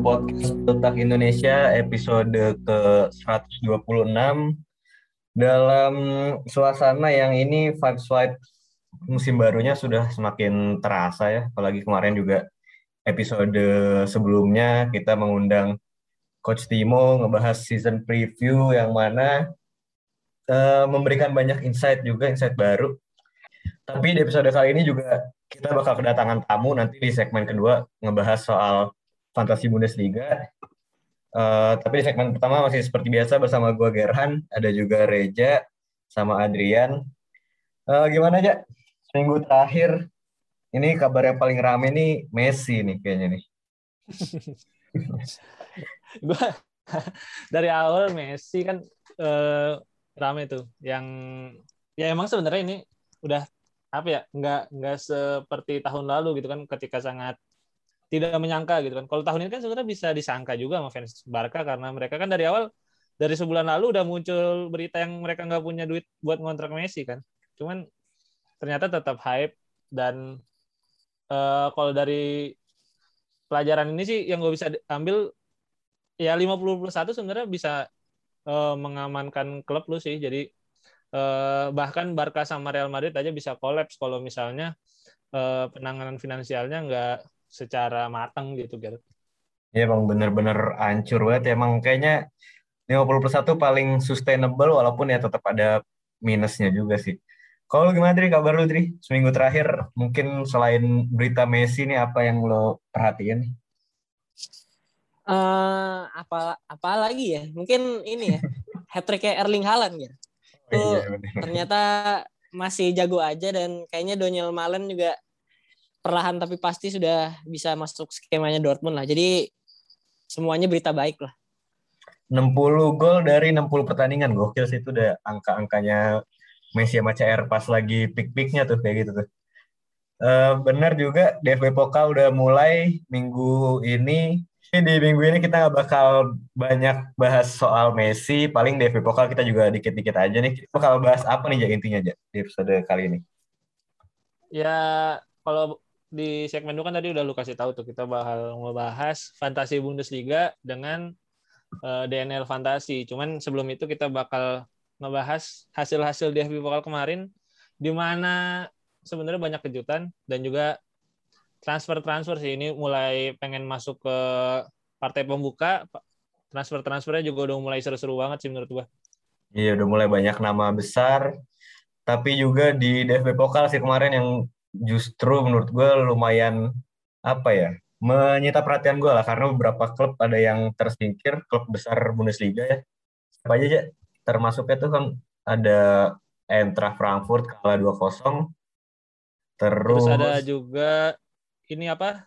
podcast Letak Indonesia episode ke-126 dalam suasana yang ini vibes vibe musim barunya sudah semakin terasa ya. Apalagi kemarin juga episode sebelumnya kita mengundang Coach Timo ngebahas season preview yang mana uh, memberikan banyak insight juga insight baru. Tapi di episode kali ini juga kita bakal kedatangan tamu nanti di segmen kedua ngebahas soal fantasi Bundesliga. Uh, tapi di segmen pertama masih seperti biasa bersama gue Gerhan, ada juga Reja sama Adrian. Uh, gimana aja? Seminggu terakhir ini kabar yang paling rame nih Messi nih kayaknya nih. gue dari awal Messi kan uh, rame tuh yang ya emang sebenarnya ini udah apa ya nggak nggak seperti tahun lalu gitu kan ketika sangat tidak menyangka gitu kan. Kalau tahun ini kan sebenarnya bisa disangka juga sama fans Barca karena mereka kan dari awal dari sebulan lalu udah muncul berita yang mereka nggak punya duit buat ngontrak Messi kan. Cuman ternyata tetap hype dan uh, kalau dari pelajaran ini sih yang gue bisa ambil ya 50 plus satu sebenarnya bisa uh, mengamankan klub lu sih. Jadi eh, bahkan Barca sama Real Madrid aja bisa kolaps kalau misalnya eh, penanganan finansialnya nggak secara matang gitu gitu. Ya bang bener-bener hancur banget ya emang kayaknya 50 plus 1 paling sustainable walaupun ya tetap ada minusnya juga sih. Kalau gimana Dri, kabar lu Dri? Seminggu terakhir mungkin selain berita Messi nih apa yang lo perhatiin? Uh, apa apa lagi ya? Mungkin ini ya, hat trick Erling Haaland ya tuh iya, ternyata masih jago aja dan kayaknya Daniel Malen juga perlahan tapi pasti sudah bisa masuk skemanya Dortmund lah. Jadi semuanya berita baik lah. 60 gol dari 60 pertandingan gokil sih itu udah angka-angkanya Messi sama CR pas lagi pik-piknya tuh kayak gitu tuh. Uh, benar juga DFB Pokal udah mulai minggu ini di minggu ini kita nggak bakal banyak bahas soal Messi, paling di FB Pokal kita juga dikit-dikit aja nih. Kita bakal bahas apa nih ya intinya aja di episode kali ini? Ya, kalau di segmen itu kan tadi udah lu kasih tahu tuh kita bakal ngebahas fantasi Bundesliga dengan uh, eh, DNL fantasi. Cuman sebelum itu kita bakal ngebahas hasil-hasil di FB Pokal kemarin di mana sebenarnya banyak kejutan dan juga transfer-transfer sih ini mulai pengen masuk ke partai pembuka transfer-transfernya juga udah mulai seru-seru banget sih menurut gua. Iya udah mulai banyak nama besar tapi juga di DFB Pokal sih kemarin yang justru menurut gue lumayan apa ya menyita perhatian gue lah. Karena beberapa klub ada yang tersingkir klub besar Bundesliga ya. Apa aja ya termasuknya tuh kan ada Eintracht Frankfurt kalah 2-0 terus, terus ada juga ini apa?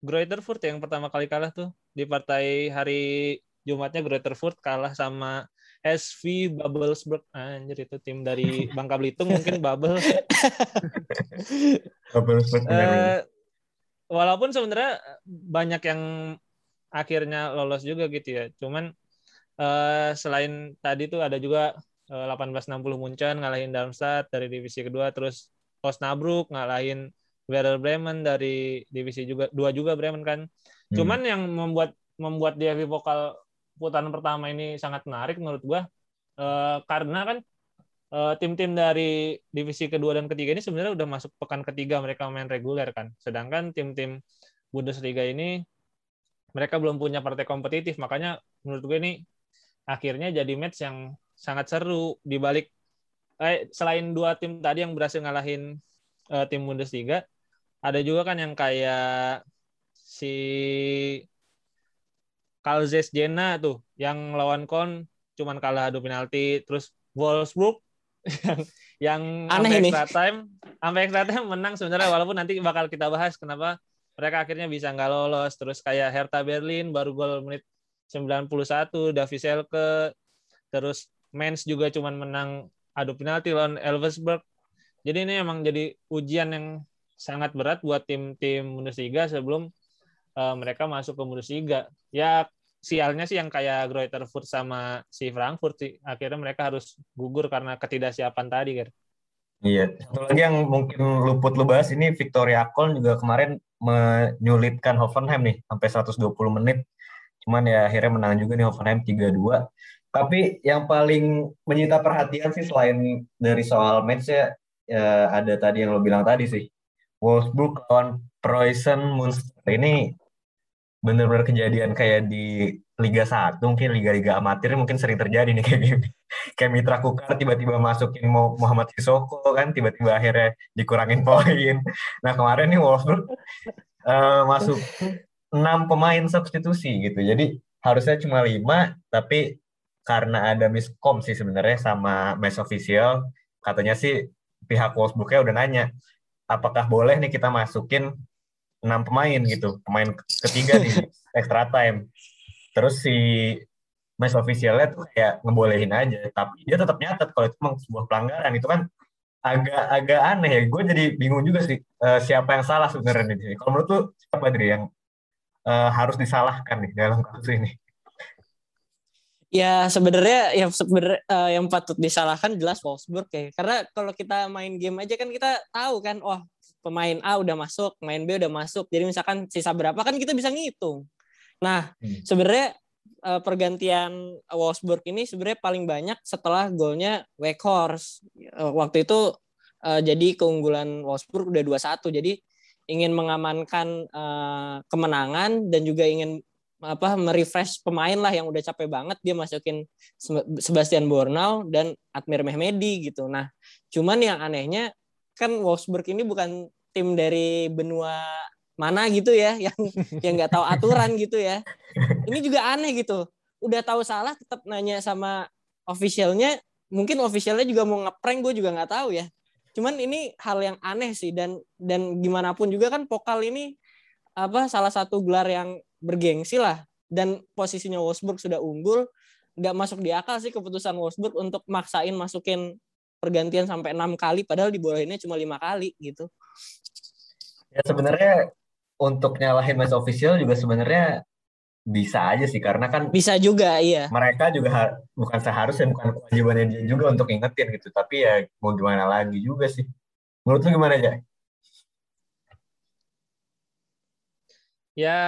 Greuther Furt yang pertama kali kalah tuh. Di partai hari Jumatnya Greuther Furt kalah sama SV Babelsberg anjir itu tim dari Bangka Belitung mungkin Babel Babelsberg uh, walaupun sebenarnya banyak yang akhirnya lolos juga gitu ya cuman uh, selain tadi tuh ada juga uh, 1860 Munchen ngalahin Darmstadt dari divisi kedua terus Osnabrück ngalahin Werder Bremen dari divisi juga dua juga Bremen kan. Hmm. Cuman yang membuat membuat DFB Pokal putaran pertama ini sangat menarik menurut gua uh, karena kan uh, tim-tim dari divisi kedua dan ketiga ini sebenarnya udah masuk pekan ketiga mereka main reguler kan. Sedangkan tim-tim Bundesliga ini mereka belum punya partai kompetitif makanya menurut gue ini akhirnya jadi match yang sangat seru di balik eh, selain dua tim tadi yang berhasil ngalahin uh, tim Bundesliga ada juga kan yang kayak si Kalzes Jena tuh yang lawan Kon cuman kalah adu penalti. Terus Wolfsburg yang yang sampai extra time sampai extra time menang sebenarnya walaupun nanti bakal kita bahas kenapa mereka akhirnya bisa nggak lolos. Terus kayak Hertha Berlin baru gol menit 91 Davi Selke terus Mainz juga cuman menang adu penalti lawan Elversberg. Jadi ini emang jadi ujian yang sangat berat buat tim-tim Bundesliga sebelum uh, mereka masuk ke Bundesliga. Ya sialnya sih yang kayak Greuther sama si Frankfurt sih akhirnya mereka harus gugur karena ketidaksiapan tadi kan. Iya, satu lagi yang mungkin luput lu bahas ini Victoria Köln juga kemarin menyulitkan Hoffenheim nih sampai 120 menit. Cuman ya akhirnya menang juga nih Hoffenheim 3-2. Tapi yang paling menyita perhatian sih selain dari soal match ya, ya ada tadi yang lo bilang tadi sih. Wolfsburg lawan Preußen Munster ini benar-benar kejadian kayak di Liga 1 mungkin liga-liga amatir mungkin sering terjadi nih kayak gini. Kayak Mitra Kukar tiba-tiba masukin Muhammad Sissoko kan tiba-tiba akhirnya dikurangin poin. Nah kemarin nih Wolfsburg uh, masuk enam pemain substitusi gitu. Jadi harusnya cuma lima tapi karena ada miskom sih sebenarnya sama match official katanya sih pihak Wolfsburgnya udah nanya apakah boleh nih kita masukin enam pemain gitu pemain ketiga di extra time. Terus si match officialnya tuh kayak ngebolehin aja tapi dia tetap nyatet kalau itu memang sebuah pelanggaran. Itu kan agak agak aneh ya. Gue jadi bingung juga sih uh, siapa yang salah sebenarnya di sini. Kalau menurut tuh siapa dari yang uh, harus disalahkan nih dalam kasus ini? Ya sebenarnya yang sebenarnya uh, yang patut disalahkan jelas Wolfsburg ya. Karena kalau kita main game aja kan kita tahu kan, oh pemain A udah masuk, pemain B udah masuk. Jadi misalkan sisa berapa kan kita bisa ngitung. Nah, hmm. sebenarnya uh, pergantian Wolfsburg ini sebenarnya paling banyak setelah golnya Weghorst. Uh, waktu itu uh, jadi keunggulan Wolfsburg udah 2-1. Jadi ingin mengamankan uh, kemenangan dan juga ingin apa merefresh pemain lah yang udah capek banget dia masukin Sebastian Bornau dan Admir Mehmedi gitu. Nah, cuman yang anehnya kan Wolfsburg ini bukan tim dari benua mana gitu ya yang yang nggak tahu aturan gitu ya. Ini juga aneh gitu. Udah tahu salah tetap nanya sama officialnya. Mungkin officialnya juga mau ngeprank gue juga nggak tahu ya. Cuman ini hal yang aneh sih dan dan gimana pun juga kan pokal ini apa salah satu gelar yang bergengsi lah dan posisinya Wolfsburg sudah unggul nggak masuk di akal sih keputusan Wolfsburg untuk maksain masukin pergantian sampai enam kali padahal dibolehinnya cuma lima kali gitu. Ya sebenarnya untuk nyalahin match official juga sebenarnya bisa aja sih karena kan bisa juga iya. mereka juga bukan seharusnya bukan kewajibannya dia juga untuk ingetin gitu tapi ya mau gimana lagi juga sih. Menurut lu gimana aja ya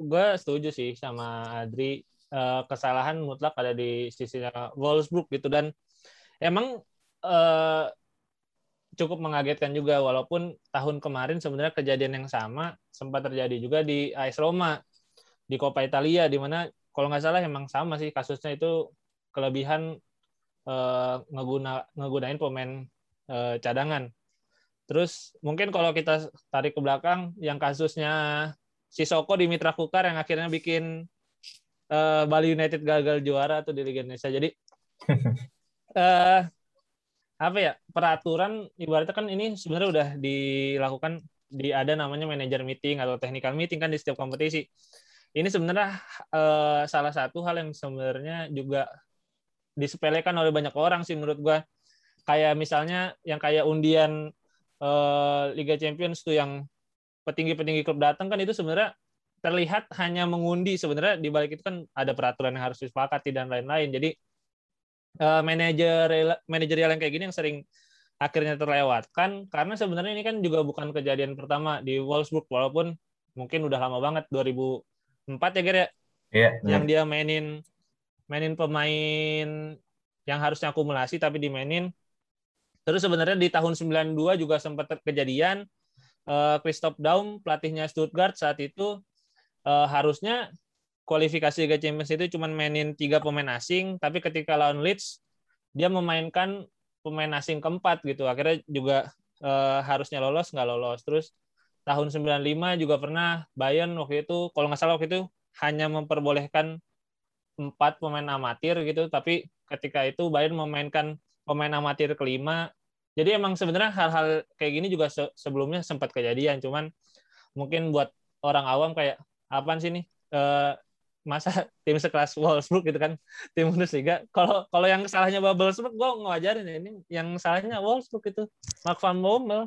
gue setuju sih sama Adri. Uh, kesalahan mutlak ada di sisinya Wolfsburg gitu dan emang uh, cukup mengagetkan juga walaupun tahun kemarin sebenarnya kejadian yang sama sempat terjadi juga di AS Roma di Coppa Italia di mana kalau nggak salah emang sama sih kasusnya itu kelebihan uh, ngeguna ngegunain pemain uh, cadangan. Terus mungkin kalau kita tarik ke belakang yang kasusnya si Soko di Mitra Kukar yang akhirnya bikin uh, Bali United gagal juara tuh di Liga Indonesia. Jadi uh, apa ya peraturan ibaratnya kan ini sebenarnya udah dilakukan di ada namanya manager meeting atau technical meeting kan di setiap kompetisi. Ini sebenarnya uh, salah satu hal yang sebenarnya juga disepelekan oleh banyak orang sih menurut gua. Kayak misalnya yang kayak undian uh, Liga Champions tuh yang petinggi-petinggi klub datang kan itu sebenarnya terlihat hanya mengundi sebenarnya di balik itu kan ada peraturan yang harus disepakati dan lain-lain. Jadi uh, manajer manajerial yang kayak gini yang sering akhirnya terlewatkan karena sebenarnya ini kan juga bukan kejadian pertama di Wolfsburg walaupun mungkin udah lama banget 2004 ya Ger ya. Yeah, yang dia mainin mainin pemain yang harusnya akumulasi tapi dimainin. Terus sebenarnya di tahun 92 juga sempat kejadian uh, Christoph Daum pelatihnya Stuttgart saat itu uh, harusnya kualifikasi Liga Champions itu cuma mainin tiga pemain asing, tapi ketika lawan Leeds dia memainkan pemain asing keempat gitu. Akhirnya juga uh, harusnya lolos nggak lolos. Terus tahun 95 juga pernah Bayern waktu itu kalau nggak salah waktu itu hanya memperbolehkan empat pemain amatir gitu, tapi ketika itu Bayern memainkan pemain amatir kelima jadi emang sebenarnya hal-hal kayak gini juga se sebelumnya sempat kejadian cuman mungkin buat orang awam kayak apaan sih nih uh, masa tim sekelas Wolfsburg gitu kan tim Bundesliga kalau kalau yang salahnya Wolfsburg gue ngajarin ya ini yang salahnya Wolfsburg itu Mark van Bommel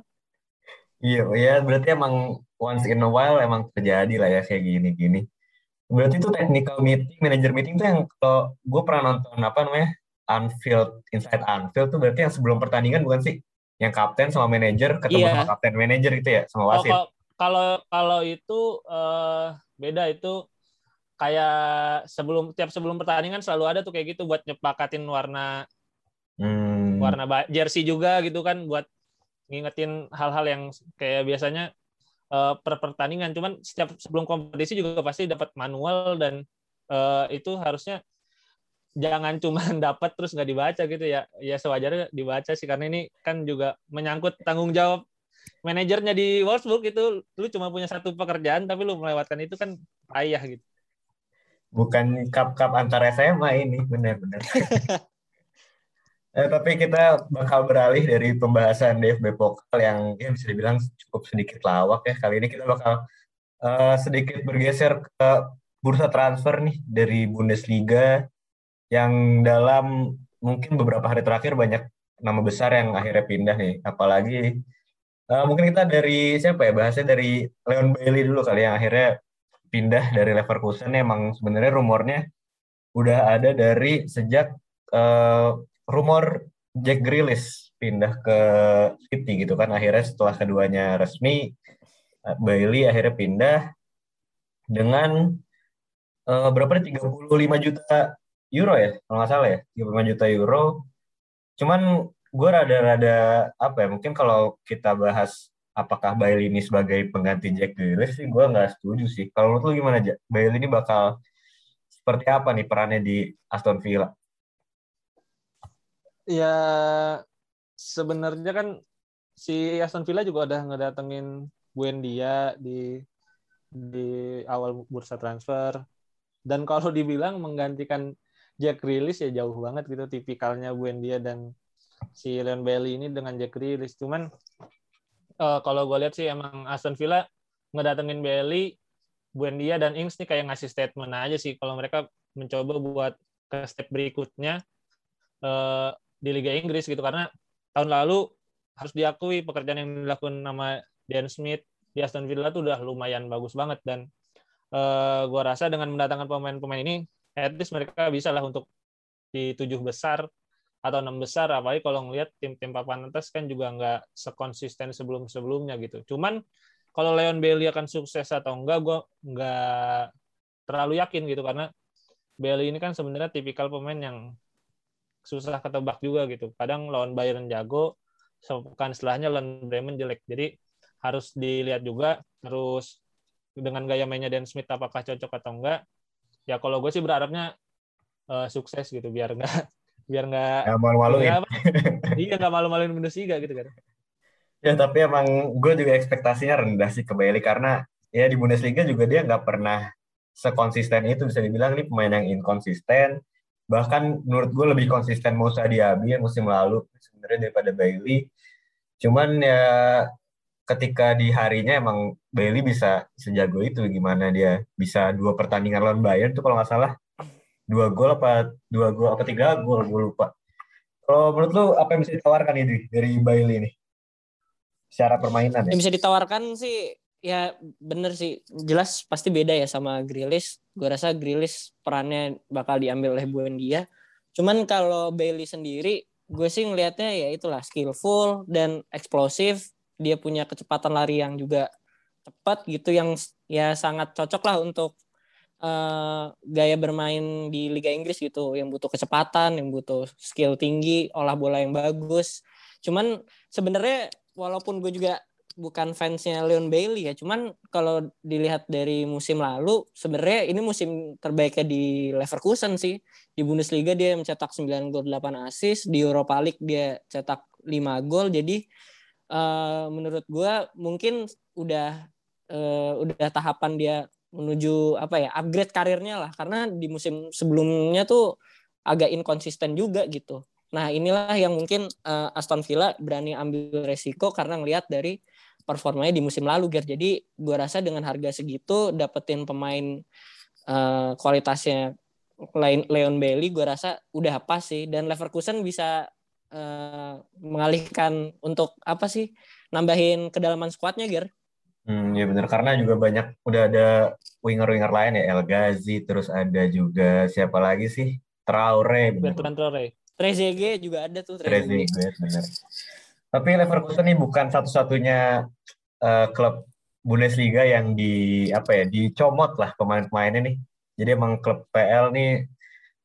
iya ya berarti emang once in a while emang terjadi lah ya kayak gini-gini berarti itu technical meeting manager meeting tuh yang kalau gue pernah nonton apa namanya Anfield inside Anfield tuh berarti yang sebelum pertandingan bukan sih? Yang kapten sama manajer ketemu yeah. sama kapten manajer itu ya sama wasit. Oh, kalau kalau itu uh, beda itu kayak sebelum tiap sebelum pertandingan selalu ada tuh kayak gitu buat nyepakatin warna hmm. warna jersey juga gitu kan buat ngingetin hal-hal yang kayak biasanya uh, per pertandingan. Cuman setiap sebelum kompetisi juga pasti dapat manual dan uh, itu harusnya jangan cuma dapat terus nggak dibaca gitu ya. Ya sewajarnya dibaca sih karena ini kan juga menyangkut tanggung jawab manajernya di Wolfsburg itu lu cuma punya satu pekerjaan tapi lu melewatkan itu kan payah gitu bukan cup-cup antar SMA ini benar-benar. eh, tapi kita bakal beralih dari pembahasan DFB Pokal yang ya bisa dibilang cukup sedikit lawak ya. Kali ini kita bakal uh, sedikit bergeser ke bursa transfer nih dari Bundesliga yang dalam mungkin beberapa hari terakhir banyak nama besar yang akhirnya pindah nih. Apalagi uh, mungkin kita dari siapa ya bahasnya dari Leon Bailey dulu kali yang akhirnya pindah dari Leverkusen emang sebenarnya rumornya udah ada dari sejak uh, rumor Jack Grealish pindah ke City gitu kan. Akhirnya setelah keduanya resmi uh, Bailey akhirnya pindah dengan uh, berapa nih? 35 juta euro ya kalau nggak salah ya. 35 juta euro. Cuman gue rada-rada apa ya mungkin kalau kita bahas apakah Bailey ini sebagai pengganti Jack Grealish sih gue nggak setuju sih. Kalau lu gimana aja? Bailey ini bakal seperti apa nih perannya di Aston Villa? Ya sebenarnya kan si Aston Villa juga udah ngedatengin Buendia di di awal bursa transfer dan kalau dibilang menggantikan Jack Grealish ya jauh banget gitu tipikalnya Buendia dan si Leon Bailey ini dengan Jack Grealish cuman uh, kalau gue lihat sih emang Aston Villa ngedatengin Bailey, Buendia dan Ings nih kayak ngasih statement aja sih kalau mereka mencoba buat ke step berikutnya uh, di Liga Inggris gitu. Karena tahun lalu harus diakui pekerjaan yang dilakukan nama Dan Smith di Aston Villa tuh udah lumayan bagus banget. Dan uh, gua rasa dengan mendatangkan pemain-pemain ini at least mereka bisa lah untuk di tujuh besar atau enam besar apalagi kalau ngelihat tim-tim papan atas kan juga nggak sekonsisten sebelum-sebelumnya gitu. Cuman kalau Leon Bailey akan sukses atau enggak gue nggak terlalu yakin gitu karena Bailey ini kan sebenarnya tipikal pemain yang susah ketebak juga gitu. Kadang lawan Bayern jago, sepekan setelahnya lawan Bremen jelek. Jadi harus dilihat juga terus dengan gaya mainnya Dan Smith apakah cocok atau enggak. Ya kalau gue sih berharapnya uh, sukses gitu biar enggak biar nggak ya, malu-maluin. Iya nggak malu-maluin Bundesliga gitu kan ya tapi emang gue juga ekspektasinya rendah sih ke Bailey karena ya di Bundesliga juga dia nggak pernah sekonsisten itu bisa dibilang. Ini pemain yang inkonsisten. Bahkan menurut gue lebih konsisten Musa Diaby yang musim lalu sebenarnya daripada Bailey cuman ya ketika di harinya emang Bailey bisa sejago itu gimana dia bisa dua pertandingan lawan Bayern tuh kalau nggak salah dua gol apa dua gol apa tiga gol gue lupa. Kalau menurut lu apa yang bisa ditawarkan ini dari Bailey ini? Secara permainan ya? yang bisa ditawarkan sih ya bener sih. Jelas pasti beda ya sama Grilis gue rasa Grilis perannya bakal diambil oleh Buendia. Cuman kalau Bailey sendiri gue sih ngelihatnya ya itulah skillful dan eksplosif. Dia punya kecepatan lari yang juga cepat gitu yang ya sangat cocok lah untuk uh, gaya bermain di Liga Inggris gitu yang butuh kecepatan, yang butuh skill tinggi, olah bola yang bagus. Cuman sebenarnya walaupun gue juga bukan fansnya Leon Bailey ya, cuman kalau dilihat dari musim lalu sebenarnya ini musim terbaiknya di Leverkusen sih. Di Bundesliga dia mencetak 9 gol 8 assist, di Europa League dia cetak 5 gol. Jadi uh, menurut gue mungkin udah uh, udah tahapan dia menuju apa ya upgrade karirnya lah karena di musim sebelumnya tuh agak inkonsisten juga gitu. Nah inilah yang mungkin uh, Aston Villa berani ambil resiko karena ngelihat dari performanya di musim lalu Ger. Jadi gue rasa dengan harga segitu dapetin pemain uh, kualitasnya Leon Bailey gue rasa udah apa sih dan Leverkusen bisa uh, mengalihkan untuk apa sih nambahin kedalaman skuadnya Ger. Hmm, ya benar karena juga banyak udah ada winger-winger lain ya El Ghazi terus ada juga siapa lagi sih Traore. Bertrand Traore. Trezeguet juga ada tuh Trezeguet. benar. Tapi Leverkusen ini bukan satu-satunya uh, klub Bundesliga yang di apa ya dicomot lah pemain-pemainnya nih. Jadi emang klub PL nih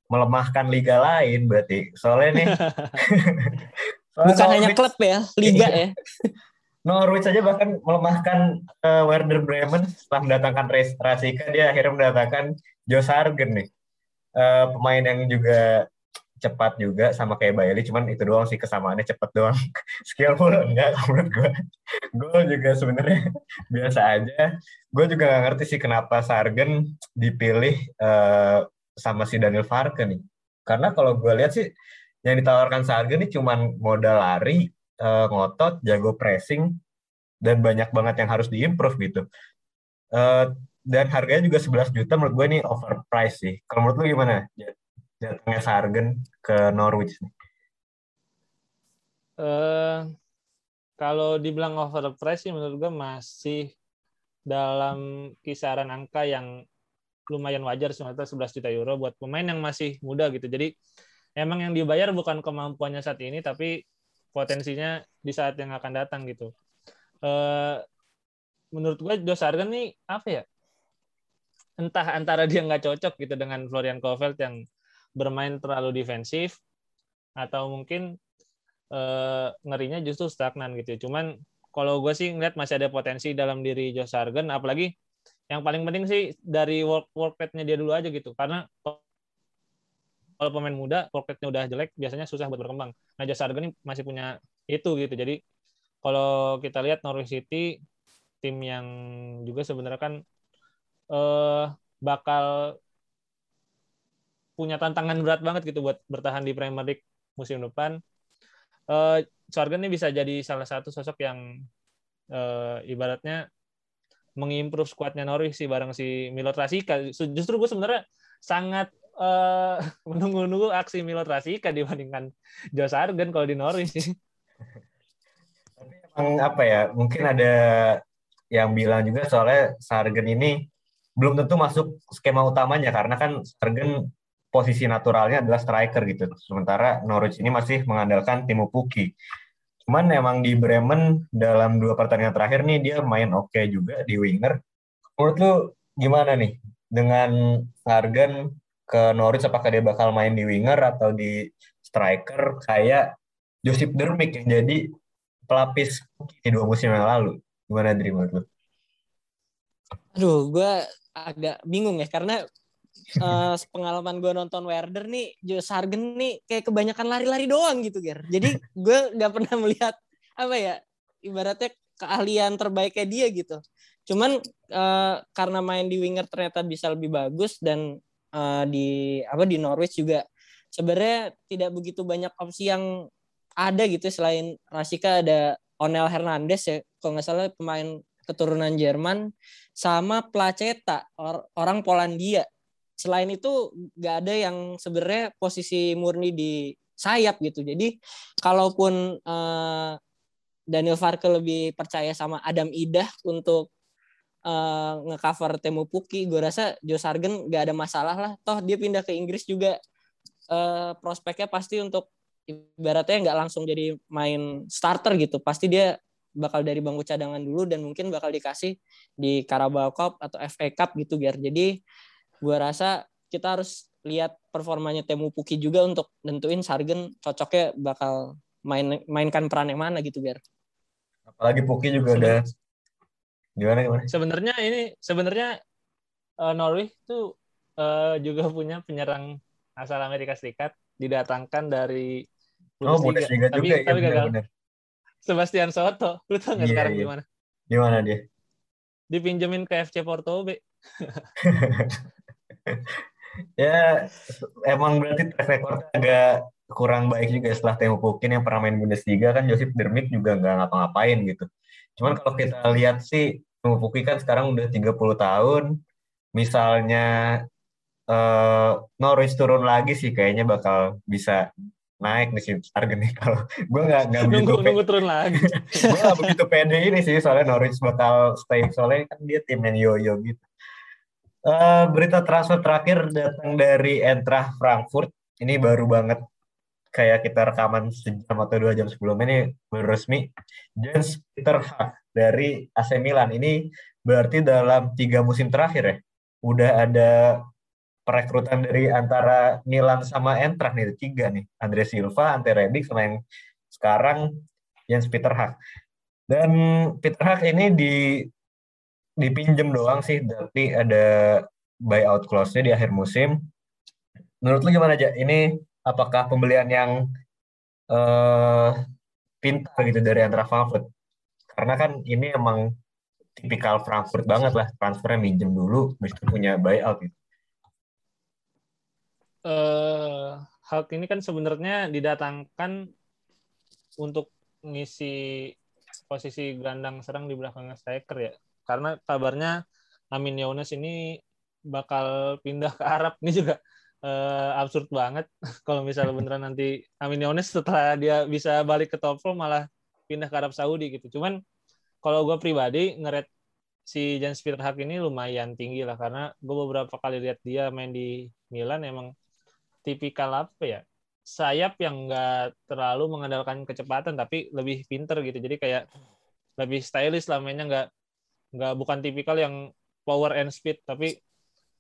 melemahkan liga lain berarti. Soalnya nih soalnya bukan hanya klub ya, liga ya. Norwich saja bahkan melemahkan uh, Werder Bremen setelah mendatangkan Rasika dia akhirnya mendatangkan Joe Sargen nih. Uh, pemain yang juga cepat juga sama kayak Bailey cuman itu doang sih kesamaannya cepat doang. Skillful enggak menurut gue gue juga sebenarnya biasa aja. Gue juga gak ngerti sih kenapa Sargen dipilih uh, sama si Daniel Farke nih. Karena kalau gue lihat sih yang ditawarkan Sargen nih cuman modal lari uh, ngotot jago pressing dan banyak banget yang harus diimprove gitu uh, dan harganya juga 11 juta menurut gue ini overpriced sih kalau menurut lu gimana datangnya Sargen ke Norwich nih? Uh, kalau dibilang overpriced sih menurut gue masih dalam kisaran angka yang lumayan wajar sih 11 juta euro buat pemain yang masih muda gitu. Jadi emang yang dibayar bukan kemampuannya saat ini tapi potensinya di saat yang akan datang gitu. Uh, menurut gue Josh Sargen nih apa ya? Entah antara dia nggak cocok gitu dengan Florian Kohfeldt yang bermain terlalu defensif atau mungkin uh, ngerinya justru stagnan gitu. Cuman kalau gue sih ngeliat masih ada potensi dalam diri Josh Sargen, apalagi yang paling penting sih dari work work rate-nya dia dulu aja gitu. Karena kalau pemain muda work rate-nya udah jelek, biasanya susah buat berkembang. Nah Josh Sargen ini masih punya itu gitu. Jadi kalau kita lihat Norwich City tim yang juga sebenarnya kan uh, bakal punya tantangan berat banget gitu buat bertahan di Premier League musim depan. Uh, Sorgen ini bisa jadi salah satu sosok yang uh, ibaratnya mengimprove skuadnya Norwich sih bareng si Milot Rasika. Justru gue sebenarnya sangat uh, menunggu-nunggu aksi Milot Rasika dibandingkan Joe Sargen kalau di Norwich. Tapi emang apa ya? Mungkin ada yang bilang juga soalnya Sargen ini belum tentu masuk skema utamanya karena kan Sargen posisi naturalnya adalah striker gitu. Sementara Norwich ini masih mengandalkan Timo Pukki. Cuman emang di Bremen dalam dua pertandingan terakhir nih dia main oke okay juga di winger. Menurut lu gimana nih dengan Sargen ke Norwich apakah dia bakal main di winger atau di striker kayak Josip Dermik yang jadi pelapis di dua musim yang lalu. Gimana dari menurut lu? Aduh, gue agak bingung ya karena uh, pengalaman gue nonton Werder nih, Joe Sargen nih kayak kebanyakan lari-lari doang gitu, Ger. Jadi gue gak pernah melihat apa ya, ibaratnya keahlian terbaiknya dia gitu. Cuman uh, karena main di winger ternyata bisa lebih bagus dan uh, di apa di Norwich juga sebenarnya tidak begitu banyak opsi yang ada gitu selain Rasika ada Onel Hernandez ya kalau nggak salah pemain keturunan Jerman sama Placeta or, orang Polandia selain itu nggak ada yang sebenarnya posisi murni di sayap gitu. Jadi kalaupun uh, Daniel Farke lebih percaya sama Adam Idah untuk uh, ngecover Temu Puki, gue rasa Joe Sargen nggak ada masalah lah. Toh dia pindah ke Inggris juga uh, prospeknya pasti untuk ibaratnya nggak langsung jadi main starter gitu. Pasti dia bakal dari bangku cadangan dulu dan mungkin bakal dikasih di Carabao Cup atau FA Cup gitu biar jadi gue rasa kita harus lihat performanya Temu Puki juga untuk nentuin Sargen cocoknya bakal main mainkan peran yang mana gitu biar. Apalagi Puki juga udah gimana gimana? Sebenarnya ini sebenarnya uh, Norwich tuh uh, juga punya penyerang asal Amerika Serikat didatangkan dari Oh, Bundesliga tapi, juga tapi ya, gagal. Bener. Sebastian Soto, lu tau nggak yeah, sekarang yeah. gimana? Gimana dia? Dipinjemin ke FC Porto B. ya emang berarti track record agak kurang baik juga setelah Temo Pukin yang pernah main Bundesliga kan Josip Dermik juga nggak ngapa-ngapain gitu. Cuman kalau kita lihat sih Pukin kan sekarang udah 30 tahun. Misalnya uh, Norwich turun lagi sih kayaknya bakal bisa naik nih sih harga nih kalau gue nggak nggak begitu nunggu, nunggu turun lagi gue nggak begitu pede ini sih soalnya Norwich bakal stay soalnya kan dia tim yang yo-yo gitu Uh, berita transfer terakhir datang dari Eintracht Frankfurt. Ini baru banget kayak kita rekaman sejam atau dua jam sebelum ini baru resmi. Jens Peter Haag dari AC Milan ini berarti dalam tiga musim terakhir ya, udah ada perekrutan dari antara Milan sama Eintracht nih, tiga nih. Andre Silva, Ante Rebic, sama yang sekarang Jens Peter Hak. Dan Peter Hak ini di dipinjem doang sih, tapi ada buyout clause-nya di akhir musim. Menurut lu gimana aja? Ini apakah pembelian yang uh, pintar gitu dari antara Frankfurt? Karena kan ini emang tipikal Frankfurt banget lah, transfernya minjem dulu, itu punya buyout gitu. Uh, hal ini kan sebenarnya didatangkan untuk ngisi posisi gelandang serang di belakang striker ya. Karena kabarnya Amin Yaunes ini bakal pindah ke Arab ini juga uh, absurd banget kalau misalnya beneran nanti Amin Yaunes setelah dia bisa balik ke top malah pindah ke Arab Saudi gitu. Cuman kalau gue pribadi ngeret si Jan Hak ini lumayan tinggi lah karena gue beberapa kali lihat dia main di Milan emang tipikal apa ya sayap yang nggak terlalu mengandalkan kecepatan tapi lebih pinter gitu. Jadi kayak lebih stylish lah mainnya nggak nggak bukan tipikal yang power and speed tapi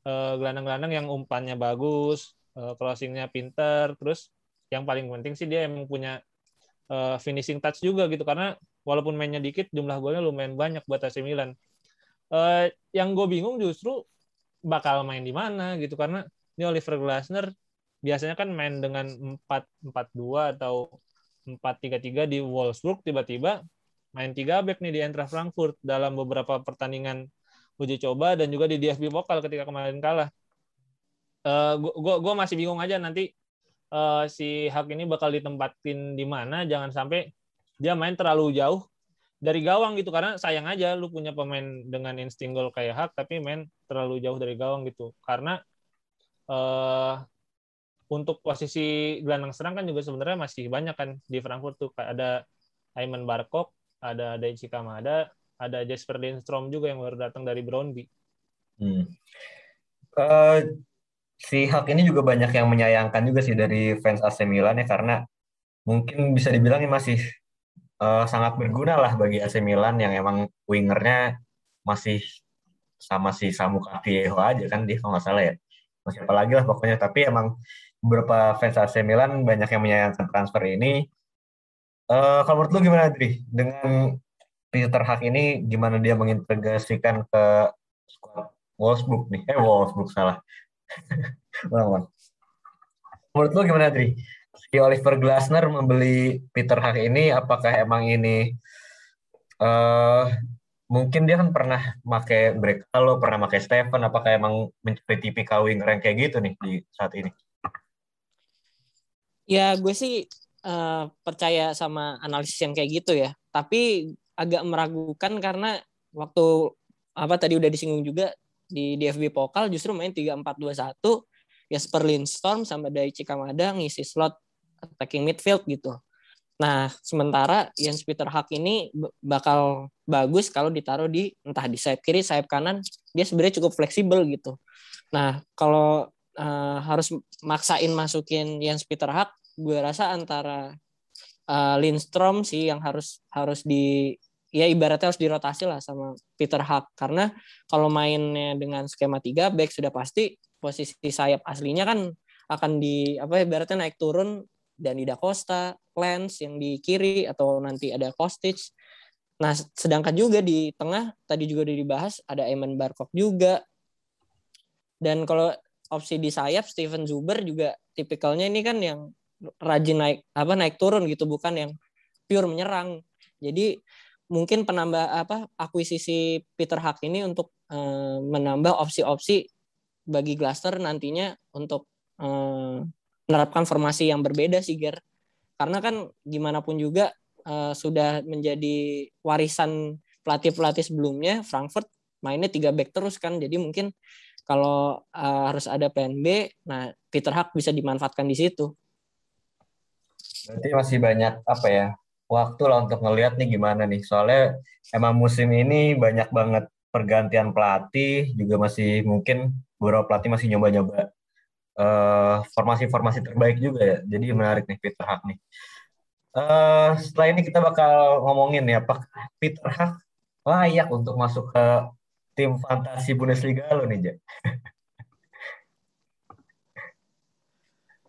gelandang gelandang-gelandang yang umpannya bagus uh, crossingnya pinter. Terus yang paling penting sih dia emang punya uh, finishing touch juga gitu karena walaupun mainnya dikit jumlah golnya lumayan banyak buat AC Milan uh, yang gue bingung justru bakal main di mana gitu karena ini Oliver Glasner biasanya kan main dengan 4-4-2 atau 4-3-3 di Wolfsburg tiba-tiba main 3 back nih di Eintracht Frankfurt dalam beberapa pertandingan uji coba dan juga di DFB Pokal ketika kemarin kalah. Uh, gua, gua masih bingung aja nanti uh, si Hak ini bakal ditempatin di mana jangan sampai dia main terlalu jauh dari gawang gitu karena sayang aja lu punya pemain dengan insting gol kayak Hak tapi main terlalu jauh dari gawang gitu karena uh, untuk posisi gelandang serang kan juga sebenarnya masih banyak kan di Frankfurt tuh ada Ayman Barkok, ada Daichi Kamada, ada Jasper Lindstrom juga yang baru datang dari Brownby. Hmm. Uh, si Hak ini juga banyak yang menyayangkan juga sih dari fans AC Milan ya karena mungkin bisa dibilang ini masih uh, sangat berguna lah bagi AC Milan yang emang wingernya masih sama si Samu Kavieho aja kan dia kalau nggak salah ya masih apa lagi lah pokoknya tapi emang beberapa fans AC Milan banyak yang menyayangkan transfer ini. Uh, kalau menurut lu gimana, Dri? Dengan Peter Hak ini gimana dia mengintegrasikan ke squad Wolfsburg nih? Eh, Wolfsburg salah. menurut lu gimana, Dri? Si Oliver Glasner membeli Peter Hak ini, apakah emang ini uh, mungkin dia kan pernah pakai break kalau pernah pakai Stephen, apakah emang mencari tipikal winger yang kayak gitu nih di saat ini? Ya gue sih uh, percaya sama analisis yang kayak gitu ya. Tapi agak meragukan karena waktu apa tadi udah disinggung juga di DFB Pokal justru main 3-4-2-1 ya Sperlin Storm sama Daichi Kamada ngisi slot attacking midfield gitu. Nah, sementara Jens Peter Hak ini bakal bagus kalau ditaruh di entah di sayap kiri, sayap kanan, dia sebenarnya cukup fleksibel gitu. Nah, kalau uh, harus maksain masukin Jens Peter Hak, gue rasa antara uh, Lindstrom sih yang harus harus di ya ibaratnya harus dirotasi lah sama Peter Hak karena kalau mainnya dengan skema 3 back sudah pasti posisi sayap aslinya kan akan di apa ibaratnya naik turun dan Da Costa, Lens yang di kiri atau nanti ada Kostic. Nah, sedangkan juga di tengah tadi juga udah dibahas ada Eman Barkov juga. Dan kalau opsi di sayap Steven Zuber juga tipikalnya ini kan yang rajin naik apa naik turun gitu bukan yang pure menyerang. Jadi mungkin penambah apa akuisisi Peter Hak ini untuk uh, menambah opsi-opsi bagi Glaster nantinya untuk uh, menerapkan formasi yang berbeda sih Ger. Karena kan gimana pun juga uh, sudah menjadi warisan pelatih-pelatih sebelumnya Frankfurt mainnya tiga back terus kan. Jadi mungkin kalau uh, harus ada plan B, nah Peter Hak bisa dimanfaatkan di situ. Berarti masih banyak apa ya waktu lah untuk ngelihat nih gimana nih. Soalnya emang musim ini banyak banget pergantian pelatih, juga masih mungkin beberapa pelatih masih nyoba-nyoba uh, formasi-formasi terbaik juga ya. Jadi menarik nih Peter Hak nih. Uh, setelah ini kita bakal ngomongin ya apakah Peter Hak layak untuk masuk ke tim fantasi Bundesliga lo nih, Jak?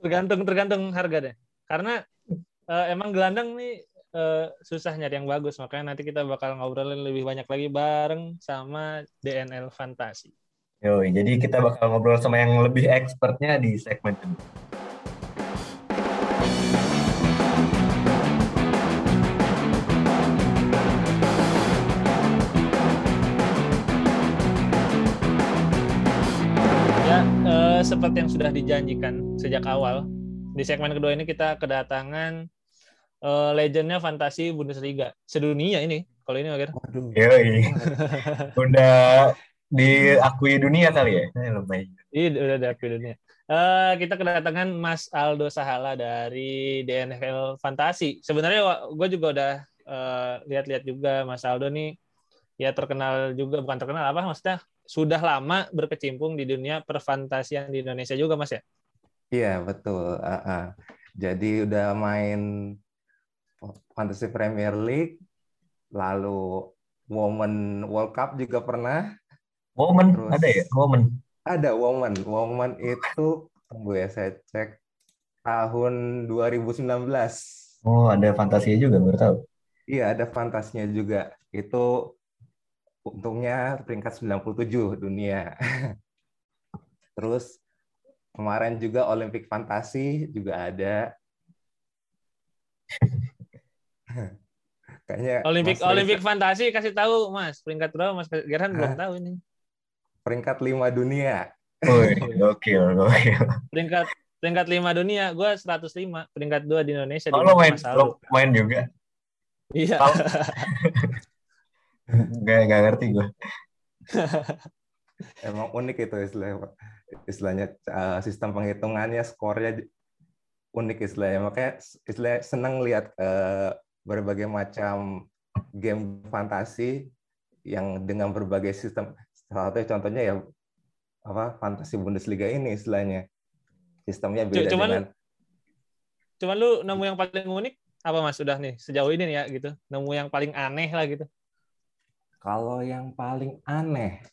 Tergantung tergantung harga deh. Karena uh, emang gelandang nih uh, susah nyari yang bagus, makanya nanti kita bakal ngobrolin lebih banyak lagi bareng sama DNL Fantasi. Yoi, jadi kita bakal ngobrol sama yang lebih expertnya di segmen kedua. seperti yang sudah dijanjikan sejak awal, di segmen kedua ini kita kedatangan uh, legendnya fantasi Bundesliga sedunia ini. Kalau ini akhirnya. udah diakui dunia kali ya? Iya, udah diakui dunia. Uh, kita kedatangan Mas Aldo Sahala dari DNFL Fantasi. Sebenarnya gue juga udah uh, lihat-lihat juga Mas Aldo nih ya terkenal juga bukan terkenal apa maksudnya sudah lama berkecimpung di dunia perfantasian di Indonesia juga, Mas ya? Iya, betul. Uh, uh. Jadi udah main Fantasy Premier League, lalu Women World Cup juga pernah. Women Terus, ada ya? Women. Ada Women. Women itu tunggu ya saya cek tahun 2019. Oh, ada fantasinya juga baru tahu. Iya, ada fantasinya juga. Itu untungnya peringkat 97 dunia. Terus kemarin juga Olimpik Fantasi juga ada. Kayaknya Olimpik Mas Olimpik Fantasi kasih tahu Mas, peringkat berapa Mas Gerhan belum tahu ini. Peringkat 5 dunia. Oh, gokil, gokil. Peringkat peringkat 5 dunia, gue 105, peringkat 2 di Indonesia. Oh, lo main, lo main juga? Iya. Gak, gak ngerti gue. Emang unik itu istilahnya, istilahnya uh, sistem penghitungannya, skornya unik istilahnya. Makanya istilahnya senang lihat uh, berbagai macam game fantasi yang dengan berbagai sistem. Salah satu contohnya ya apa fantasi Bundesliga ini istilahnya. Sistemnya beda cuman, dengan Cuman lu nemu yang paling unik apa Mas sudah nih sejauh ini ya gitu. Nemu yang paling aneh lah gitu. Kalau yang paling aneh,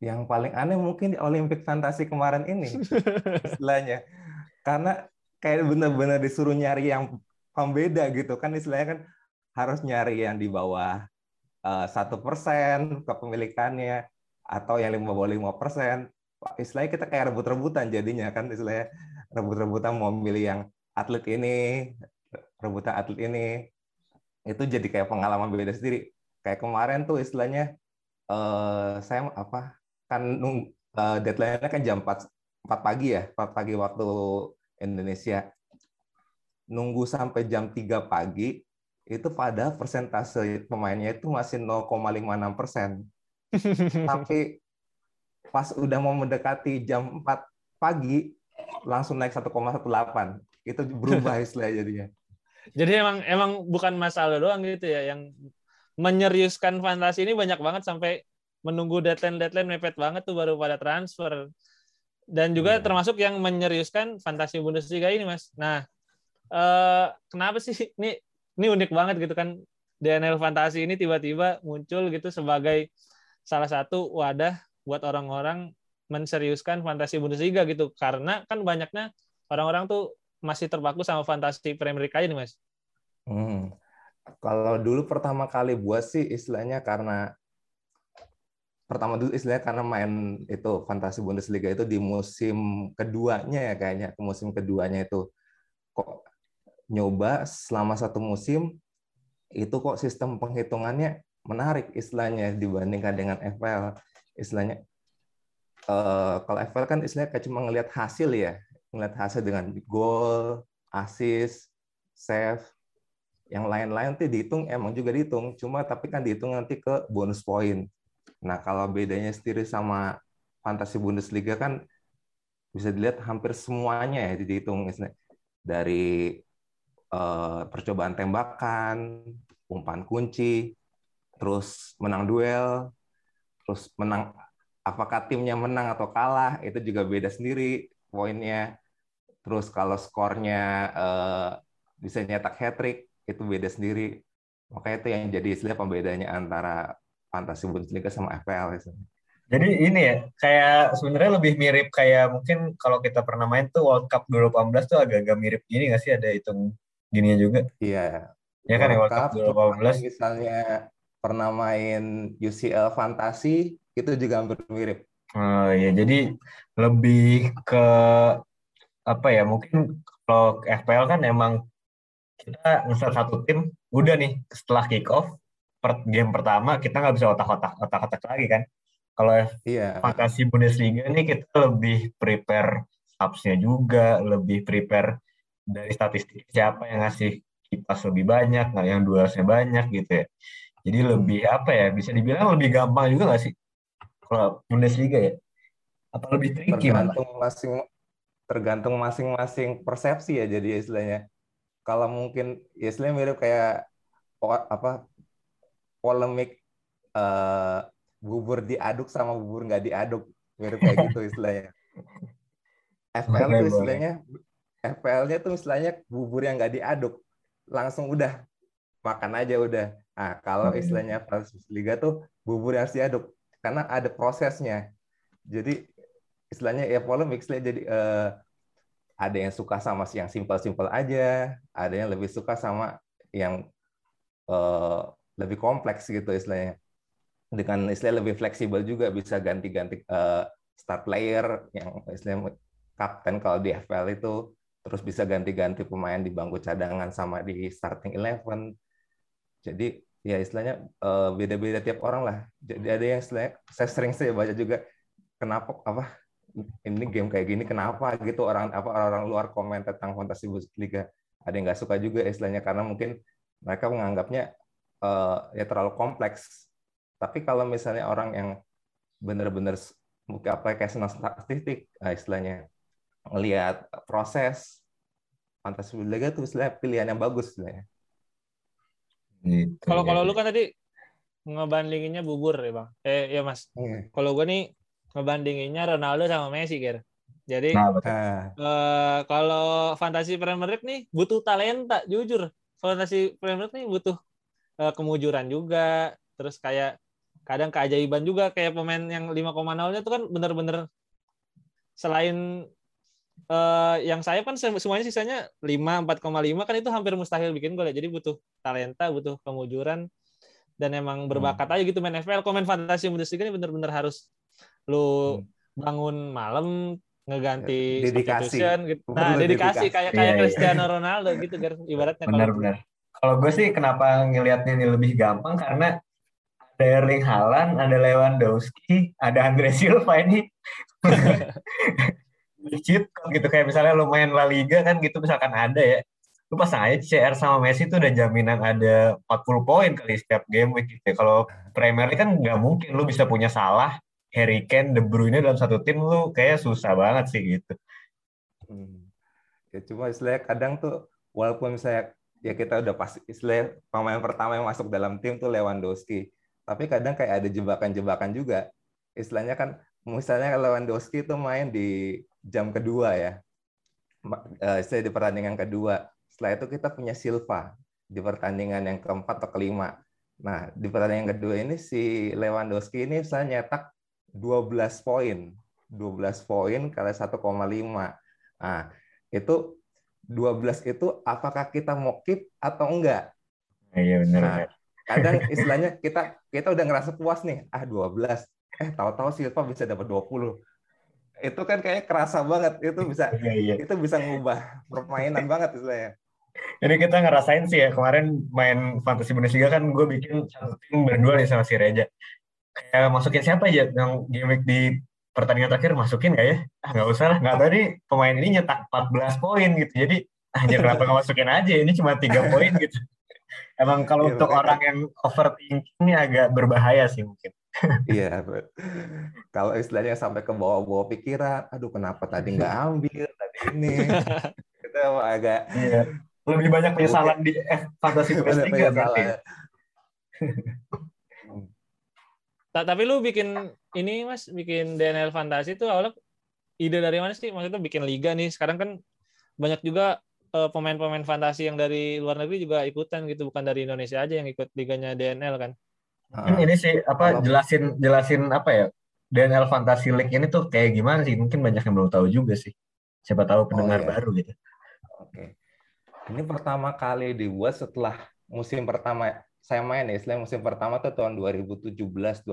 yang paling aneh mungkin di Olimpik Fantasi kemarin ini istilahnya, karena kayak benar-benar disuruh nyari yang pembeda gitu kan istilahnya kan harus nyari yang di bawah satu persen kepemilikannya atau yang lima bawah lima persen. Istilahnya kita kayak rebut-rebutan jadinya kan istilahnya rebut-rebutan mau milih yang atlet ini rebutan atlet ini. Itu jadi kayak pengalaman beda sendiri. Kayak kemarin tuh istilahnya uh, saya apa kan nung, uh, deadline-nya kan jam 4, 4 pagi ya, 4 pagi waktu Indonesia. Nunggu sampai jam 3 pagi itu pada persentase pemainnya itu masih 0,56 persen. Tapi pas udah mau mendekati jam 4 pagi langsung naik 1,18. Itu berubah istilah jadinya. Jadi emang emang bukan masalah doang gitu ya yang menyeriuskan fantasi ini banyak banget sampai menunggu deadline deadline mepet banget tuh baru pada transfer dan juga yeah. termasuk yang menyeriuskan fantasi Bundesliga ini mas. Nah eh, kenapa sih ini ini unik banget gitu kan DNL fantasi ini tiba-tiba muncul gitu sebagai salah satu wadah buat orang-orang menseriuskan fantasi Bundesliga gitu karena kan banyaknya orang-orang tuh masih terpaku sama fantasi Premier League aja nih mas. Hmm. Kalau dulu pertama kali buat sih istilahnya karena pertama dulu istilahnya karena main itu fantasi Bundesliga itu di musim keduanya ya kayaknya musim keduanya itu kok nyoba selama satu musim itu kok sistem penghitungannya menarik istilahnya dibandingkan dengan FPL istilahnya uh, kalau FPL kan istilahnya kayak cuma ngelihat hasil ya ngelihat hasil dengan gol assist save. Yang lain-lain nanti dihitung emang juga dihitung. Cuma tapi kan dihitung nanti ke bonus poin. Nah kalau bedanya sendiri sama fantasi Bundesliga kan bisa dilihat hampir semuanya ya dihitung dari uh, percobaan tembakan umpan kunci terus menang duel terus menang apakah timnya menang atau kalah itu juga beda sendiri poinnya terus kalau skornya uh, bisa nyetak hat trick itu beda sendiri. Makanya itu yang jadi istilah pembedanya antara fantasi Bundesliga sama FPL. Jadi ini ya, kayak sebenarnya lebih mirip kayak mungkin kalau kita pernah main tuh World Cup 2018 tuh agak-agak mirip gini nggak sih ada hitung gini juga? Iya. Ya kan ya World Cup 2018. Misalnya pernah main UCL Fantasi itu juga hampir mirip. Oh iya, jadi lebih ke apa ya? Mungkin kalau FPL kan emang kita ngeset satu tim, udah nih setelah kick off per game pertama kita nggak bisa otak-otak otak-otak lagi kan. Kalau iya. fantasi Bundesliga ini kita lebih prepare subsnya juga, lebih prepare dari statistik siapa yang ngasih kipas lebih banyak, nggak yang duasnya banyak gitu ya. Jadi lebih apa ya? Bisa dibilang lebih gampang juga nggak sih kalau Bundesliga ya? Apa lebih tricky tergantung masing tergantung masing-masing persepsi ya jadi istilahnya. Kalau mungkin ya istilahnya mirip kayak apa polemik uh, bubur diaduk sama bubur nggak diaduk mirip kayak gitu istilahnya FPL tuh istilahnya FPL-nya tuh istilahnya bubur yang nggak diaduk. Langsung udah makan aja udah. Nah kalau hmm. istilahnya Liga tuh bubur yang harus diaduk karena ada prosesnya. Jadi istilahnya ya polemik istilahnya jadi uh, ada yang suka sama yang simpel-simpel aja ada yang lebih suka sama yang uh, lebih kompleks gitu istilahnya. Dengan istilah lebih fleksibel juga bisa ganti-ganti uh, start player yang istilah kapten kalau di FPL itu terus bisa ganti-ganti pemain di bangku cadangan sama di starting eleven. Jadi ya istilahnya uh, beda-beda tiap orang lah. Jadi ada yang saya sering saya baca juga kenapa apa ini game kayak gini kenapa gitu orang apa orang-orang luar komen tentang fantasi liga ada yang nggak suka juga istilahnya karena mungkin mereka menganggapnya uh, ya terlalu kompleks tapi kalau misalnya orang yang benar-benar mungkin apa kayak senang statistik, nah istilahnya melihat proses fantasi liga itu istilahnya pilihan yang bagus istilahnya. Gitu, kalau ya. kalau lu kan tadi ngebandinginnya bubur ya bang. Eh ya mas. Hmm. Kalau gue nih ngebandinginnya Ronaldo sama Messi kira. Jadi nah, uh, kalau fantasi Premier League nih butuh talenta, jujur. Fantasi Premier League nih butuh uh, kemujuran juga. Terus kayak kadang keajaiban juga kayak pemain yang 5,0-nya itu kan bener-bener selain uh, yang saya kan semuanya sisanya 5 4,5 kan itu hampir mustahil bikin gol ya. Jadi butuh talenta, butuh kemujuran dan emang berbakat hmm. aja gitu main FPL. Kalau main fantasi Bundesliga ini bener-bener harus lu hmm. bangun malam ngeganti ya, dedikasi. gitu. Nah, dedikasi, kayak kayak yeah, Cristiano yeah. Ronaldo gitu kan ibaratnya benar-benar. Kalau gue sih kenapa ngelihatnya ini lebih gampang karena ada Erling Haaland, ada Lewandowski, ada Andre Silva ini cheat gitu kayak misalnya lo main La Liga kan gitu misalkan ada ya lu pasang aja CR sama Messi itu udah jaminan ada 40 poin kali setiap game week gitu. Ya. Kalau Premier kan nggak mungkin lu bisa punya salah Harry Kane, De Bruyne dalam satu tim lu kayak susah banget sih gitu. Hmm. Ya cuma istilahnya kadang tuh walaupun misalnya ya kita udah pasti istilahnya pemain pertama yang masuk dalam tim tuh Lewandowski tapi kadang kayak ada jebakan-jebakan juga. Istilahnya kan, misalnya Lewandowski itu main di jam kedua ya, eh, istilah di pertandingan kedua. Setelah itu kita punya Silva di pertandingan yang keempat atau kelima. Nah, di pertandingan kedua ini si Lewandowski ini saya nyetak 12 poin. 12 poin kali 1,5. Nah, itu 12 itu apakah kita mau keep atau enggak? Iya benar. Nah, kadang istilahnya kita kita udah ngerasa puas nih ah 12 eh tahu-tahu Silva bisa dapat 20 itu kan kayak kerasa banget. Itu bisa iya, iya. itu bisa ngubah permainan banget istilahnya. Jadi kita ngerasain sih ya kemarin main fantasi Bundesliga kan gue bikin satu tim berdua nih sama si Reja. Kayak masukin siapa aja yang game di pertandingan terakhir masukin gak ya? Ah nggak usah lah nggak tadi pemain ini nyetak 14 poin gitu. Jadi ah kenapa nggak masukin aja? Ini cuma tiga poin gitu. Emang kalau ya, untuk makanya. orang yang overthinking ini agak berbahaya sih mungkin. Iya, kalau istilahnya sampai ke bawah-bawah pikiran, aduh kenapa tadi nggak ambil tadi ini, itu agak. Iya. Lebih banyak penyesalan di F fantasi tiga berarti. Tapi lu bikin ini mas, bikin DNL fantasi itu awalnya ide dari mana sih? Maksudnya bikin liga nih. Sekarang kan banyak juga uh, pemain-pemain fantasi yang dari luar negeri juga ikutan gitu bukan dari Indonesia aja yang ikut liganya DNL kan Mungkin ini sih apa Kalau- jelasin jelasin apa ya DNL Fantasy League ini tuh kayak gimana sih? Mungkin banyak yang belum tahu juga sih. Siapa tahu pendengar iya. baru gitu. Oke. Ini pertama kali dibuat setelah musim pertama saya main ya, istilah musim pertama tuh tahun 2017-2018.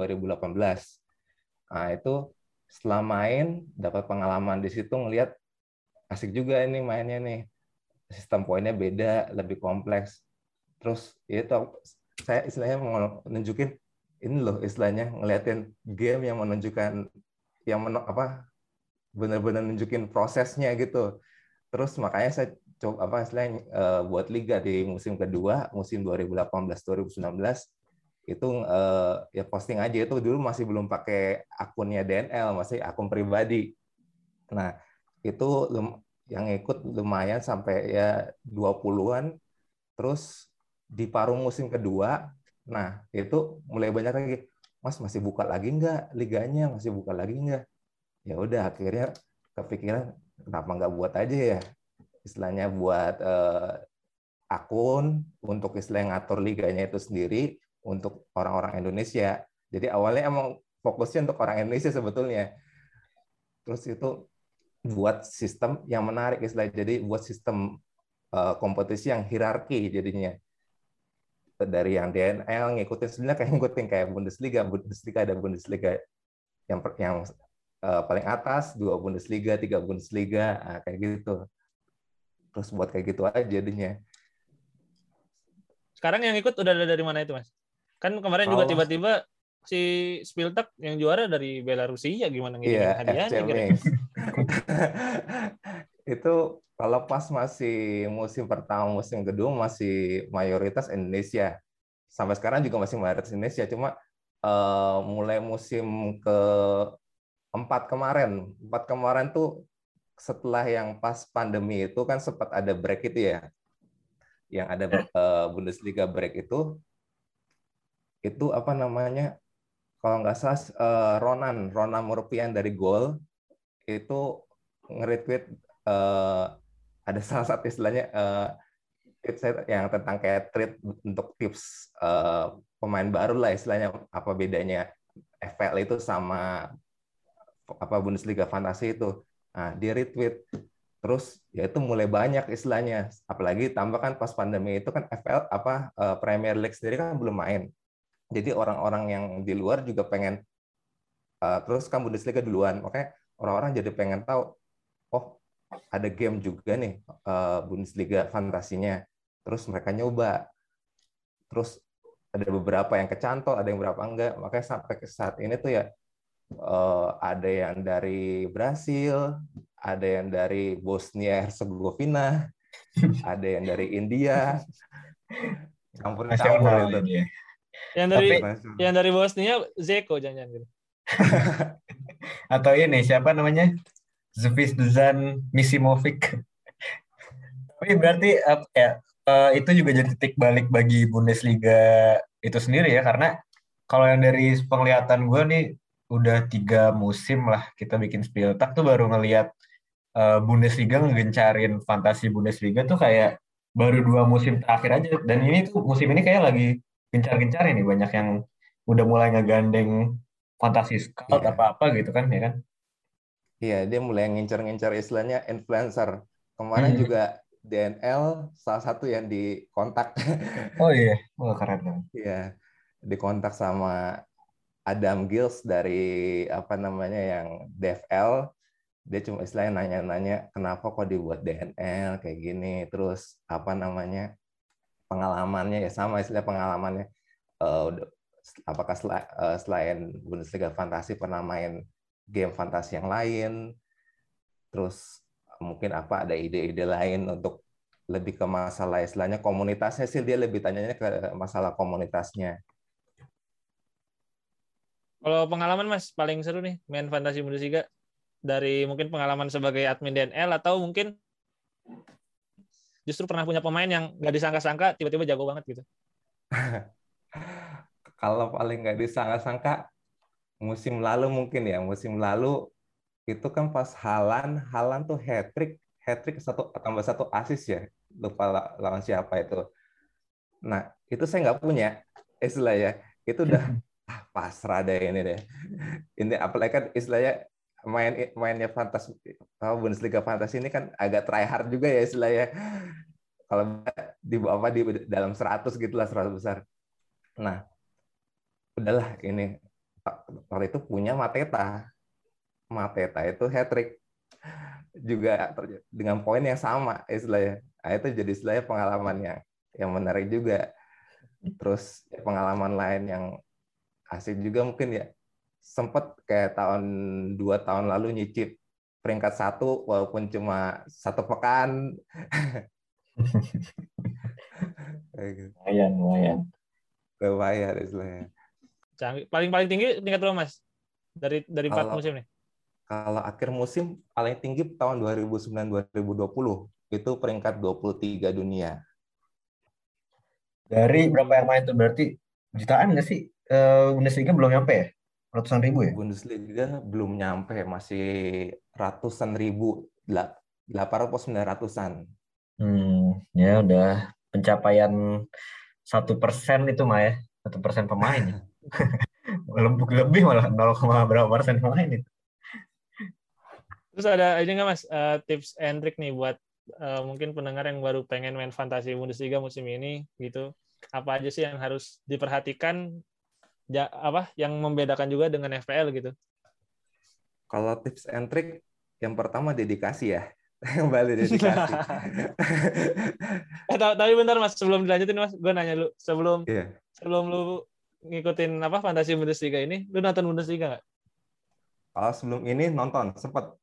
Nah, itu setelah main dapat pengalaman di situ ngelihat asik juga ini mainnya nih. Sistem poinnya beda, lebih kompleks. Terus itu saya istilahnya mau nunjukin ini loh istilahnya ngeliatin game yang menunjukkan yang men, apa benar-benar nunjukin prosesnya gitu. Terus makanya saya coba apa istilahnya eh, buat liga di musim kedua, musim 2018-2019 itu eh, ya posting aja itu dulu masih belum pakai akunnya DNL, masih akun pribadi. Nah, itu yang ikut lumayan sampai ya 20-an. Terus di paruh musim kedua, nah itu mulai banyak lagi, Mas masih buka lagi nggak liganya? Masih buka lagi nggak? Ya udah akhirnya kepikiran kenapa nggak buat aja ya istilahnya buat eh, akun untuk istilah ngatur liganya itu sendiri untuk orang-orang Indonesia. Jadi awalnya emang fokusnya untuk orang Indonesia sebetulnya. Terus itu buat sistem yang menarik istilah jadi buat sistem eh, kompetisi yang hierarki jadinya dari yang DNL ngikutin sebenarnya kayak ngikutin kayak Bundesliga Bundesliga ada Bundesliga yang yang eh, paling atas dua Bundesliga tiga Bundesliga nah, kayak gitu terus buat kayak gitu aja jadinya Sekarang yang ikut udah ada dari mana itu, Mas? Kan kemarin juga tiba-tiba si Spiltak yang juara dari Belarusia gimana Iya, hadiahnya FC kira-kira? Mix. itu kalau pas masih musim pertama, musim kedua masih mayoritas Indonesia. Sampai sekarang juga masih mayoritas Indonesia. Cuma eh, mulai musim ke empat kemarin, empat kemarin tuh setelah yang pas pandemi itu kan sempat ada break itu ya, yang ada eh, Bundesliga break itu, itu apa namanya? Kalau nggak salah eh, Ronan, Ronan Murpian dari Gol itu nge-retweet eh, ada salah satu istilahnya saya yang tentang kayak treat untuk tips eh, pemain baru lah istilahnya apa bedanya FPL itu sama apa Bundesliga Fantasi itu. Nah, dia retweet terus ya itu mulai banyak istilahnya apalagi tambah kan pas pandemi itu kan FPL apa eh, Premier League sendiri kan belum main. Jadi orang-orang yang di luar juga pengen eh, terus kan Bundesliga duluan. Makanya orang-orang jadi pengen tahu oh ada game juga nih eh, Bundesliga fantasinya. Terus mereka nyoba. Terus ada beberapa yang kecantol, ada yang beberapa enggak. Makanya sampai ke saat ini tuh ya eh, ada yang dari Brasil, ada yang dari Bosnia Herzegovina, ada yang dari India. Campur-campur Nasional itu. ya. Yang dari Tapi- yang dari Bosnia Zeko jangan-jangan gitu. Atau ini siapa namanya? Zvezdan Misimovic. Tapi berarti apa ya eh, itu juga jadi titik balik bagi Bundesliga itu sendiri ya karena kalau yang dari penglihatan gue nih udah tiga musim lah kita bikin Spieltag tuh baru ngelihat eh, Bundesliga ngegencarin fantasi Bundesliga tuh kayak baru dua musim terakhir aja dan ini tuh musim ini kayak lagi gencar-gencar nih banyak yang udah mulai ngegandeng fantasi scout Iya. apa-apa gitu kan ya kan Iya, dia mulai ngincar-ngincar istilahnya influencer. Kemarin Hmm. juga DNL salah satu yang dikontak. Oh iya, wah keren kan. Iya, dikontak sama Adam Gills dari apa namanya yang DFL. Dia cuma istilahnya nanya-nanya kenapa kok dibuat DNL kayak gini. Terus apa namanya pengalamannya ya sama istilah pengalamannya. Udah- apakah sela- eh, selain Bundesliga Fantasi pernah main game fantasi yang lain? Terus mungkin apa ada ide-ide lain untuk lebih ke masalah istilahnya komunitasnya sih dia lebih tanyanya ke masalah komunitasnya. Kalau pengalaman Mas paling seru nih main fantasi Bundesliga dari mungkin pengalaman sebagai admin DNL atau mungkin justru pernah punya pemain yang nggak disangka-sangka tiba-tiba jago banget gitu. Kalau paling nggak disangka-sangka musim lalu mungkin ya musim lalu itu kan pas Halan Halan tuh hat trick hat trick satu tambah satu asis ya lupa la- lawan siapa itu. Nah itu saya nggak punya istilah ya itu udah ah, pasrah deh ini deh. Ini apalagi kan istilahnya main mainnya fantas oh, Bundesliga fantasi ini kan agak try hard juga ya istilahnya. Kalau di apa di dalam 100 gitulah 100 besar. Nah, udahlah ini waktu itu punya Mateta. Mateta itu hat trick juga dengan poin yang sama istilahnya. Nah, itu jadi istilahnya pengalaman yang yang menarik juga. Terus pengalaman lain yang asik juga mungkin ya sempat kayak tahun dua tahun lalu nyicip peringkat satu walaupun cuma satu pekan. lumayan, lumayan. Lumayan istilahnya. Paling paling tinggi tingkat berapa mas? Dari dari empat musim nih? Kalau akhir musim paling tinggi tahun 2009-2020 itu peringkat 23 dunia. Dari berapa yang main tuh berarti jutaan nggak sih? Uh, Bundesliga belum nyampe ya? Ratusan ribu ya? Bundesliga belum nyampe, masih ratusan ribu, delapan ratus sembilan ratusan. Hmm, ya udah pencapaian satu persen itu mah ya, satu persen pemain. lebih lebih malah 0, berapa persen pemain itu. Terus ada ini nggak mas? Uh, tips and trick nih buat uh, mungkin pendengar yang baru pengen main fantasi Bundesliga musim ini gitu. Apa aja sih yang harus diperhatikan ja, apa yang membedakan juga dengan FPL gitu? Kalau tips and trick yang pertama dedikasi ya. Kembali dedikasi. Eh, tapi bentar mas. Sebelum dilanjutin mas gue nanya lu. Sebelum yeah. sebelum lu ngikutin apa fantasi Bundesliga ini lu nonton Bundesliga nggak? Oh sebelum ini nonton sempat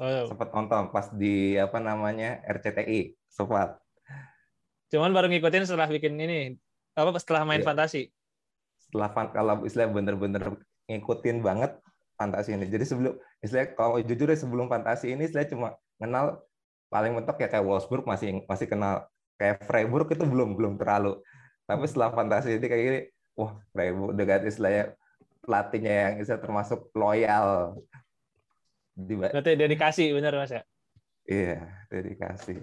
oh, iya. sempat nonton pas di apa namanya RCTI sempat Cuman baru ngikutin setelah bikin ini apa setelah main yeah. fantasi. Setelah kalau istilah bener-bener ngikutin banget fantasi ini. Jadi sebelum istilah kalau jujur ya sebelum fantasi ini istilah cuma kenal paling mentok ya kayak Wolfsburg masih masih kenal kayak Freiburg itu belum belum terlalu. Tapi setelah fantasi ini kayak gini, wah Freiburg dengan istilahnya pelatihnya yang istilah termasuk loyal. Berarti dedikasi benar Mas ya? Iya, dedikasi.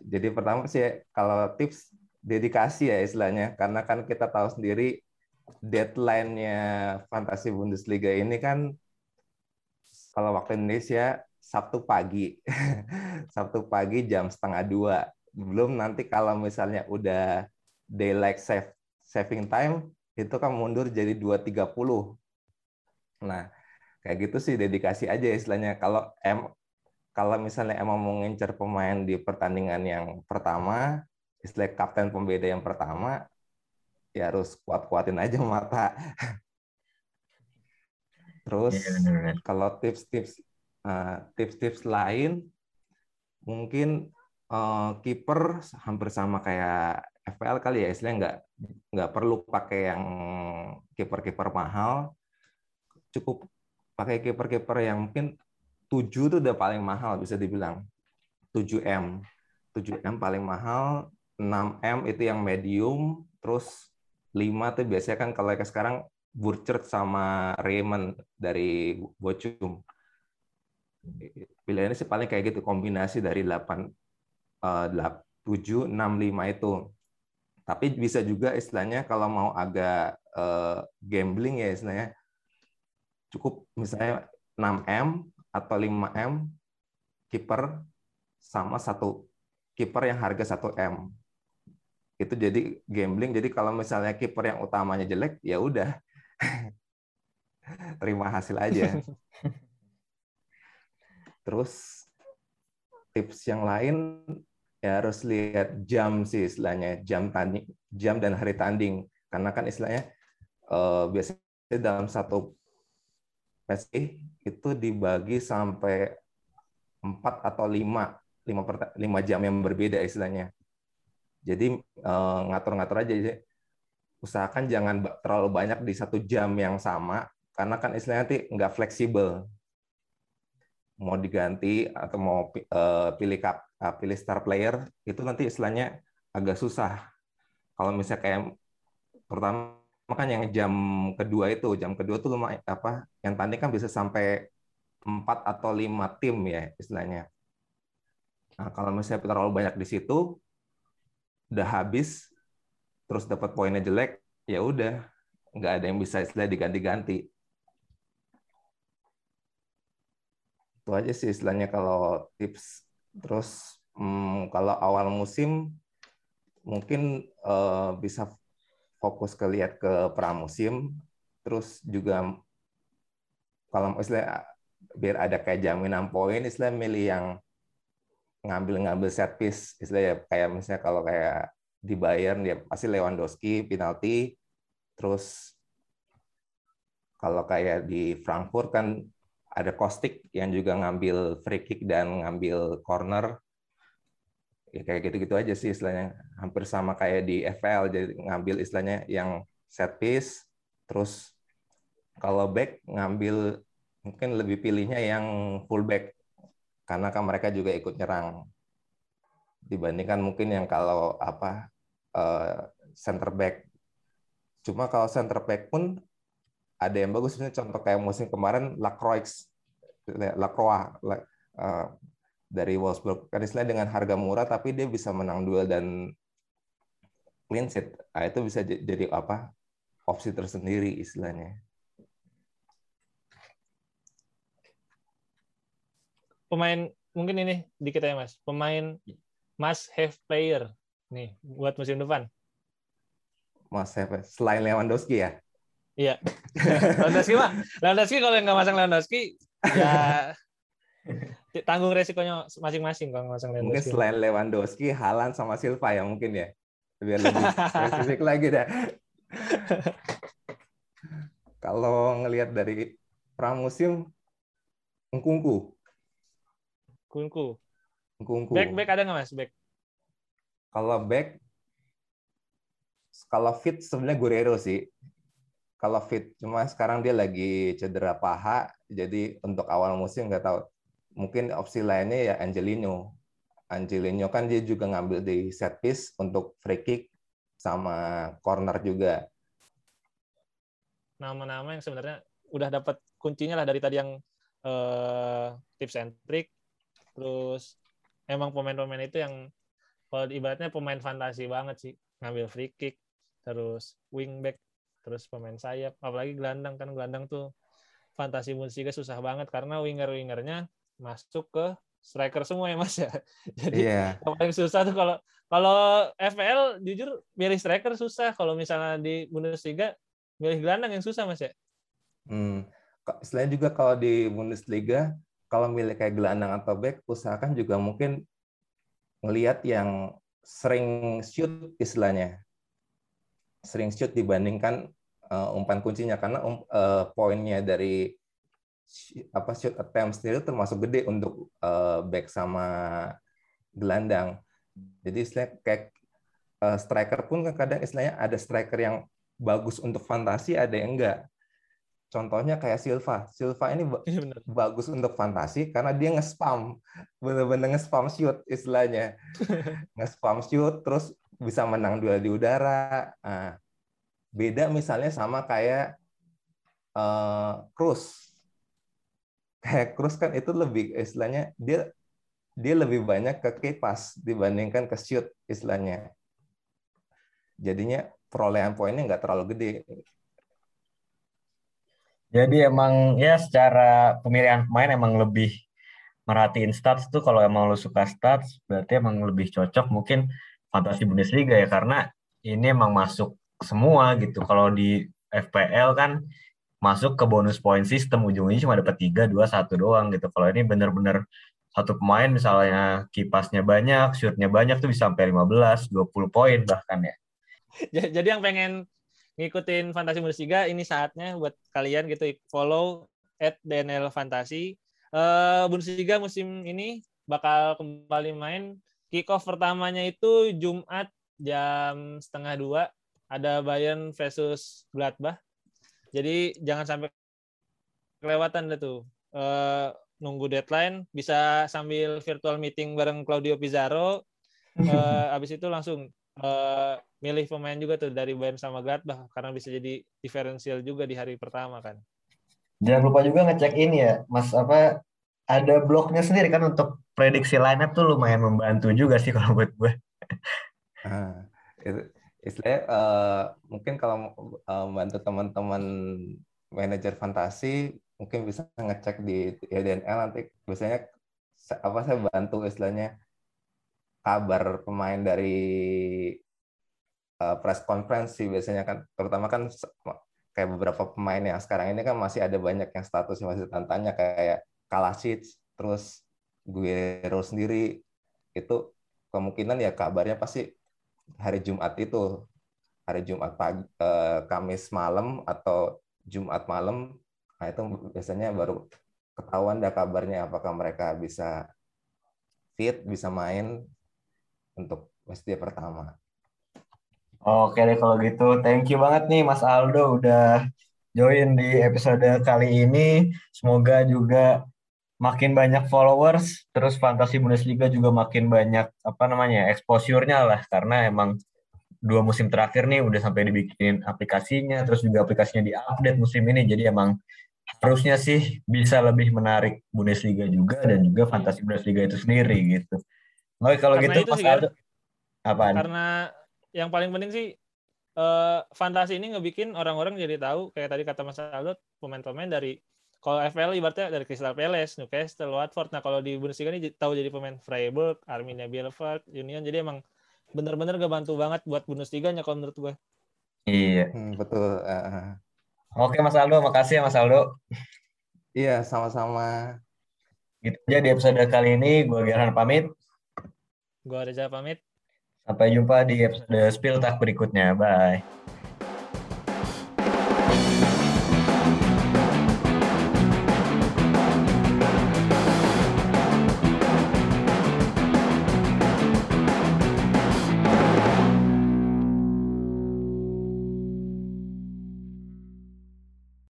Jadi pertama sih kalau tips dedikasi ya istilahnya karena kan kita tahu sendiri deadline-nya Fantasi Bundesliga ini kan kalau waktu Indonesia Sabtu pagi. Sabtu pagi jam setengah dua. Belum nanti kalau misalnya udah daylight save, saving time, itu kan mundur jadi 2.30. Nah, kayak gitu sih dedikasi aja istilahnya. Kalau em kalau misalnya emang mau ngincer pemain di pertandingan yang pertama, istilah kapten pembeda yang pertama, ya harus kuat-kuatin aja mata. Terus iya, kalau tips-tips uh, tips-tips lain, mungkin uh, kiper hampir sama kayak FPL kali ya, istilahnya nggak nggak perlu pakai yang kiper-kiper mahal, cukup pakai kiper-kiper yang mungkin 7 itu udah paling mahal bisa dibilang. 7M. 7M paling mahal, 6M itu yang medium, terus 5 tuh biasanya kan kalau kayak sekarang Burchard sama Raymond dari Bochum. Pilihannya sih paling kayak gitu, kombinasi dari 8, uh, 7, 6, 5 itu. Tapi bisa juga istilahnya kalau mau agak uh, gambling ya istilahnya, cukup misalnya 6M, atau 5M kiper sama satu kiper yang harga 1M. Itu jadi gambling. Jadi kalau misalnya kiper yang utamanya jelek, ya udah. Terima hasil aja. Terus tips yang lain ya harus lihat jam sih istilahnya, jam tanding, jam dan hari tanding. Karena kan istilahnya uh, biasanya dalam satu PSI itu dibagi sampai 4 atau 5 5, 5 jam yang berbeda istilahnya. Jadi eh, ngatur-ngatur aja jadi usahakan jangan terlalu banyak di satu jam yang sama karena kan istilahnya nanti nggak fleksibel mau diganti atau mau eh, pilih pilih star player itu nanti istilahnya agak susah kalau misalnya kayak pertama makanya yang jam kedua itu jam kedua tuh lumayan apa yang tanding kan bisa sampai empat atau lima tim ya istilahnya. Nah, kalau misalnya terlalu banyak di situ udah habis terus dapat poinnya jelek ya udah nggak ada yang bisa istilah diganti-ganti. Itu aja sih istilahnya kalau tips. Terus hmm, kalau awal musim mungkin uh, bisa fokus ke lihat ke pramusim. Terus juga kalau istilah biar ada kayak jaminan poin, istilah milih yang ngambil-ngambil set piece, istilahnya kayak misalnya kalau kayak di Bayern dia pasti Lewandowski penalti, terus kalau kayak di Frankfurt kan ada Kostik yang juga ngambil free kick dan ngambil corner, ya kayak gitu-gitu aja sih istilahnya, hampir sama kayak di FL jadi ngambil istilahnya yang set piece, terus kalau back ngambil mungkin lebih pilihnya yang fullback karena kan mereka juga ikut nyerang. Dibandingkan mungkin yang kalau apa uh, center back. Cuma kalau center back pun ada yang bagus. Sebenarnya contoh kayak musim kemarin Lacroix Lacroix uh, dari Wolfsburg. Kan istilahnya dengan harga murah tapi dia bisa menang duel dan clean sheet. Nah, itu bisa jadi apa? Opsi tersendiri istilahnya. Pemain mungkin ini dikit ya mas. Pemain must have player nih buat musim depan. Must have selain Lewandowski ya iya Lewandowski mah Lewandowski kalau nggak masang Lewandowski ya tanggung resikonya masing-masing kalau masang Lewandowski mungkin selain Lewandowski Halan sama Silva ya mungkin ya biar lebih spesifik lagi dah kalau ngelihat dari pramusim Ngkungku Kunku. Kunku. Back back ada nggak mas back? Kalau back, kalau fit sebenarnya Guerrero sih. Kalau fit, cuma sekarang dia lagi cedera paha, jadi untuk awal musim nggak tahu. Mungkin opsi lainnya ya Angelino. Angelino kan dia juga ngambil di set piece untuk free kick sama corner juga. Nama-nama yang sebenarnya udah dapat kuncinya lah dari tadi yang uh, tips and trick terus emang pemain-pemain itu yang kalau ibaratnya pemain fantasi banget sih ngambil free kick terus wingback terus pemain sayap apalagi gelandang kan gelandang tuh fantasi Bundesliga susah banget karena winger-wingernya masuk ke striker semua ya mas ya jadi yeah. yang paling susah tuh kalau kalau FPL jujur milih striker susah kalau misalnya di Bundesliga milih gelandang yang susah mas ya hmm. selain juga kalau di Bundesliga kalau milih kayak gelandang atau back, usahakan juga mungkin ngelihat yang sering shoot istilahnya. Sering shoot dibandingkan uh, umpan kuncinya karena um, uh, poinnya dari apa shoot attempt sendiri termasuk gede untuk uh, back sama gelandang. Jadi istilah kayak uh, striker pun kan kadang istilahnya ada striker yang bagus untuk fantasi, ada yang enggak. Contohnya kayak Silva. Silva ini ya, bagus untuk fantasi karena dia nge-spam. Bener-bener nge-spam shoot istilahnya. nge-spam shoot terus bisa menang duel di udara. Nah, beda misalnya sama kayak uh, Cruz. Kayak Cruz kan itu lebih istilahnya dia dia lebih banyak ke kipas dibandingkan ke shoot istilahnya. Jadinya perolehan poinnya nggak terlalu gede jadi emang ya secara pemilihan pemain emang lebih merhatiin stats tuh kalau emang lo suka stats berarti emang lebih cocok mungkin fantasi Bundesliga ya karena ini emang masuk semua gitu. Kalau di FPL kan masuk ke bonus point system ujungnya cuma dapat 3 2 1 doang gitu. Kalau ini bener-bener satu pemain misalnya kipasnya banyak, shootnya banyak tuh bisa sampai 15, 20 poin bahkan ya. Jadi yang pengen ngikutin Fantasi Bundesliga ini saatnya buat kalian gitu follow at DNL Fantasi. Uh, Bundesliga musim ini bakal kembali main. Kick off pertamanya itu Jumat jam setengah dua ada Bayern versus Gladbach. Jadi jangan sampai kelewatan deh tuh. Uh, nunggu deadline bisa sambil virtual meeting bareng Claudio Pizarro. Uh, abis itu langsung uh, milih pemain juga tuh dari Bayern sama Gladbach karena bisa jadi diferensial juga di hari pertama kan. Jangan lupa juga ngecek ini ya, Mas apa ada blognya sendiri kan untuk prediksi lineup tuh lumayan membantu juga sih kalau buat gue. Ah, istilahnya uh, mungkin kalau uh, teman-teman manajer fantasi mungkin bisa ngecek di YDNL nanti biasanya apa saya bantu istilahnya kabar pemain dari uh, press conference sih biasanya kan terutama kan kayak beberapa pemain yang sekarang ini kan masih ada banyak yang statusnya masih tantanya kayak Kalasic terus Guerrero sendiri itu kemungkinan ya kabarnya pasti hari Jumat itu hari Jumat pagi eh, Kamis malam atau Jumat malam nah itu biasanya baru ketahuan dah kabarnya apakah mereka bisa fit bisa main untuk match pertama. Oke deh kalau gitu, thank you banget nih Mas Aldo udah join di episode kali ini. Semoga juga makin banyak followers, terus Fantasi Bundesliga juga makin banyak apa namanya exposure-nya lah karena emang dua musim terakhir nih udah sampai dibikin aplikasinya, terus juga aplikasinya diupdate musim ini, jadi emang harusnya sih bisa lebih menarik Bundesliga juga dan juga Fantasi Bundesliga itu sendiri gitu. Oke kalau karena gitu Mas Aldo, apa? Karena yang paling penting sih uh, fantasi ini ngebikin orang-orang jadi tahu kayak tadi kata Mas Aldo pemain-pemain dari kalau FPL ibaratnya dari Crystal Palace, Newcastle, Watford. Nah kalau di Bundesliga ini tahu jadi pemain Freiburg, Arminia Bielefeld, Union. Jadi emang bener-bener gak bantu banget buat Bundesliga-nya kalau menurut gue. Iya. Hmm, betul. Uh. Oke Mas Aldo, makasih ya Mas Aldo. Iya, sama-sama. Gitu aja di episode kali ini. Gue Gerhan pamit. Gue Reza pamit. Sampai jumpa di episode Spill Tak berikutnya. Bye.